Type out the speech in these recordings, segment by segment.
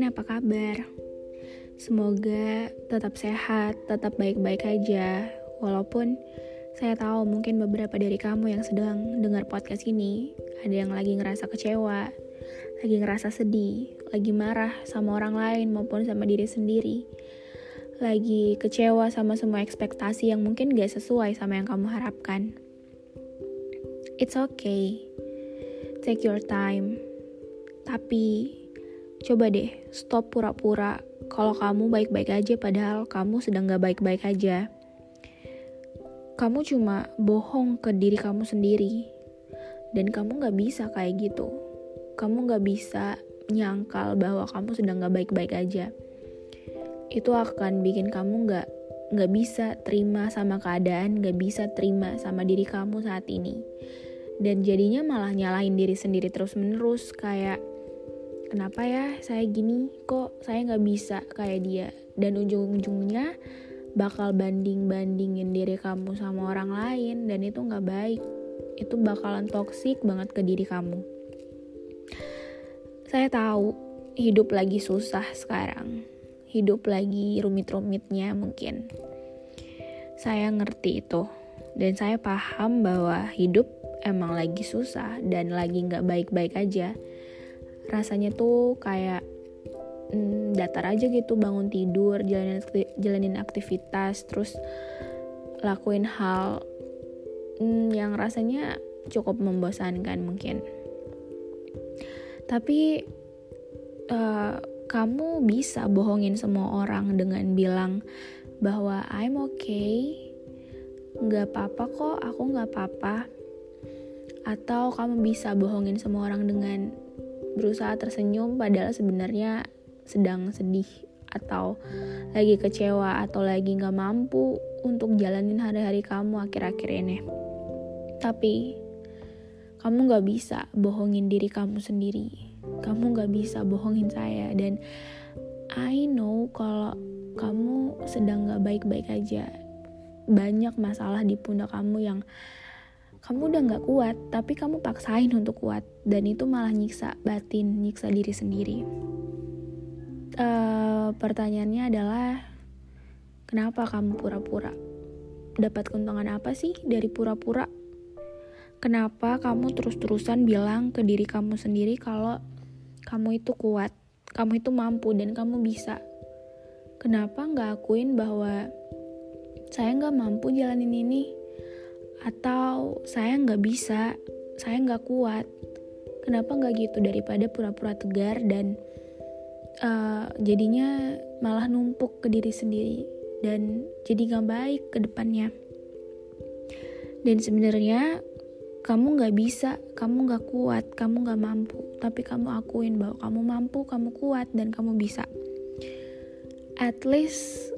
Kalian apa kabar? Semoga tetap sehat, tetap baik-baik aja. Walaupun saya tahu mungkin beberapa dari kamu yang sedang dengar podcast ini ada yang lagi ngerasa kecewa, lagi ngerasa sedih, lagi marah sama orang lain maupun sama diri sendiri. Lagi kecewa sama semua ekspektasi yang mungkin gak sesuai sama yang kamu harapkan. It's okay. Take your time. Tapi coba deh stop pura-pura kalau kamu baik-baik aja padahal kamu sedang gak baik-baik aja. Kamu cuma bohong ke diri kamu sendiri. Dan kamu gak bisa kayak gitu. Kamu gak bisa nyangkal bahwa kamu sedang gak baik-baik aja. Itu akan bikin kamu gak nggak bisa terima sama keadaan, gak bisa terima sama diri kamu saat ini. Dan jadinya malah nyalahin diri sendiri terus-menerus kayak kenapa ya saya gini? Kok saya nggak bisa kayak dia? Dan ujung-ujungnya bakal banding-bandingin diri kamu sama orang lain dan itu nggak baik. Itu bakalan toksik banget ke diri kamu. Saya tahu hidup lagi susah sekarang. Hidup lagi rumit-rumitnya mungkin. Saya ngerti itu. Dan saya paham bahwa hidup emang lagi susah dan lagi nggak baik-baik aja rasanya tuh kayak hmm, datar aja gitu bangun tidur jalanin jalanin aktivitas terus lakuin hal hmm, yang rasanya cukup membosankan mungkin. Tapi uh, kamu bisa bohongin semua orang dengan bilang bahwa I'm okay nggak apa-apa kok aku nggak apa-apa. Atau kamu bisa bohongin semua orang dengan berusaha tersenyum padahal sebenarnya sedang sedih atau lagi kecewa atau lagi nggak mampu untuk jalanin hari-hari kamu akhir-akhir ini. Tapi kamu nggak bisa bohongin diri kamu sendiri. Kamu nggak bisa bohongin saya dan I know kalau kamu sedang nggak baik-baik aja. Banyak masalah di pundak kamu yang kamu udah nggak kuat, tapi kamu paksain untuk kuat, dan itu malah nyiksa batin, nyiksa diri sendiri. Uh, pertanyaannya adalah, kenapa kamu pura-pura? Dapat keuntungan apa sih dari pura-pura? Kenapa kamu terus-terusan bilang ke diri kamu sendiri kalau kamu itu kuat, kamu itu mampu, dan kamu bisa? Kenapa nggak akuin bahwa saya nggak mampu jalanin ini? Atau saya nggak bisa, saya nggak kuat. Kenapa nggak gitu daripada pura-pura tegar dan uh, jadinya malah numpuk ke diri sendiri dan jadi nggak baik ke depannya. Dan sebenarnya kamu nggak bisa, kamu nggak kuat, kamu nggak mampu, tapi kamu akuin bahwa kamu mampu, kamu kuat, dan kamu bisa. At least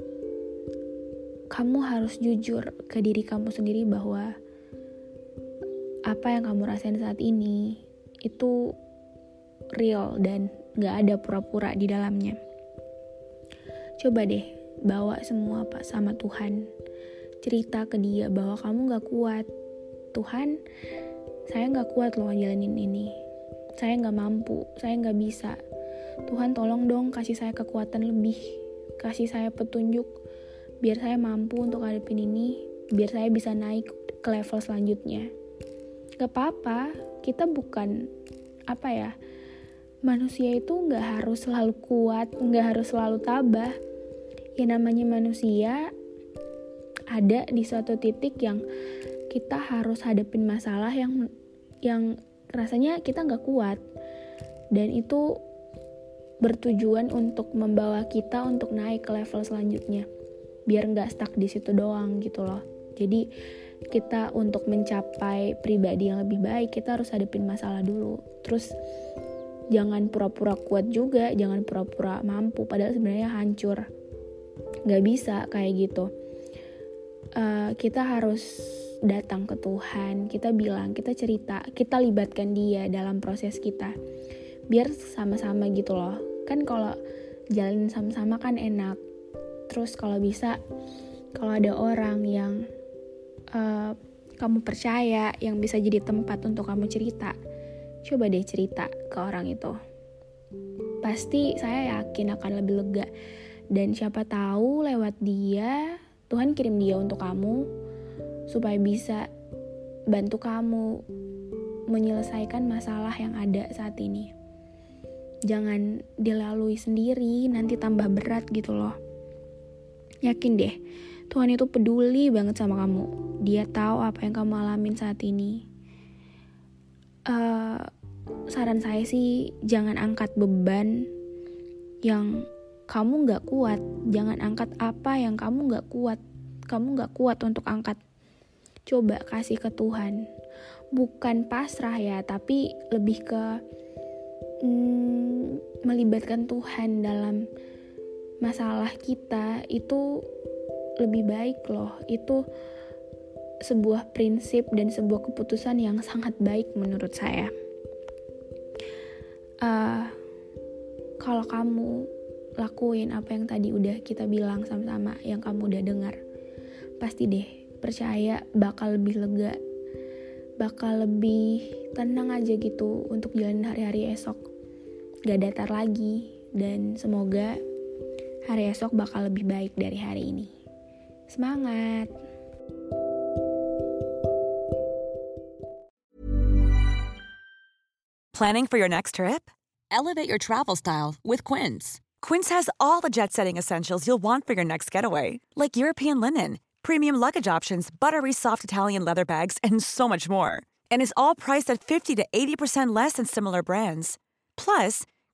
kamu harus jujur ke diri kamu sendiri bahwa apa yang kamu rasain saat ini itu real dan gak ada pura-pura di dalamnya. Coba deh bawa semua pak sama Tuhan. Cerita ke dia bahwa kamu gak kuat. Tuhan, saya gak kuat loh jalanin ini. Saya gak mampu, saya gak bisa. Tuhan tolong dong kasih saya kekuatan lebih. Kasih saya petunjuk biar saya mampu untuk hadapin ini, biar saya bisa naik ke level selanjutnya. Gak apa-apa, kita bukan apa ya, manusia itu gak harus selalu kuat, gak harus selalu tabah. Ya namanya manusia ada di suatu titik yang kita harus hadapin masalah yang yang rasanya kita nggak kuat dan itu bertujuan untuk membawa kita untuk naik ke level selanjutnya biar nggak stuck di situ doang gitu loh. Jadi kita untuk mencapai pribadi yang lebih baik kita harus hadapin masalah dulu. Terus jangan pura-pura kuat juga jangan pura-pura mampu padahal sebenarnya hancur. Nggak bisa kayak gitu. Uh, kita harus datang ke Tuhan kita bilang kita cerita kita libatkan dia dalam proses kita. Biar sama-sama gitu loh. Kan kalau jalan sama-sama kan enak terus kalau bisa kalau ada orang yang uh, kamu percaya yang bisa jadi tempat untuk kamu cerita, coba deh cerita ke orang itu. Pasti saya yakin akan lebih lega. Dan siapa tahu lewat dia, Tuhan kirim dia untuk kamu supaya bisa bantu kamu menyelesaikan masalah yang ada saat ini. Jangan dilalui sendiri, nanti tambah berat gitu loh. Yakin deh, Tuhan itu peduli banget sama kamu. Dia tahu apa yang kamu alamin saat ini. Uh, saran saya sih jangan angkat beban yang kamu nggak kuat. Jangan angkat apa yang kamu nggak kuat. Kamu nggak kuat untuk angkat. Coba kasih ke Tuhan. Bukan pasrah ya, tapi lebih ke hmm, melibatkan Tuhan dalam masalah kita itu lebih baik loh. Itu sebuah prinsip dan sebuah keputusan yang sangat baik menurut saya. Uh, kalau kamu lakuin apa yang tadi udah kita bilang sama-sama yang kamu udah dengar pasti deh percaya bakal lebih lega bakal lebih tenang aja gitu untuk jalan hari-hari esok. Gak datar lagi dan semoga Planning for your next trip? Elevate your travel style with Quince. Quince has all the jet setting essentials you'll want for your next getaway, like European linen, premium luggage options, buttery soft Italian leather bags, and so much more. And is all priced at 50 to 80% less than similar brands. Plus,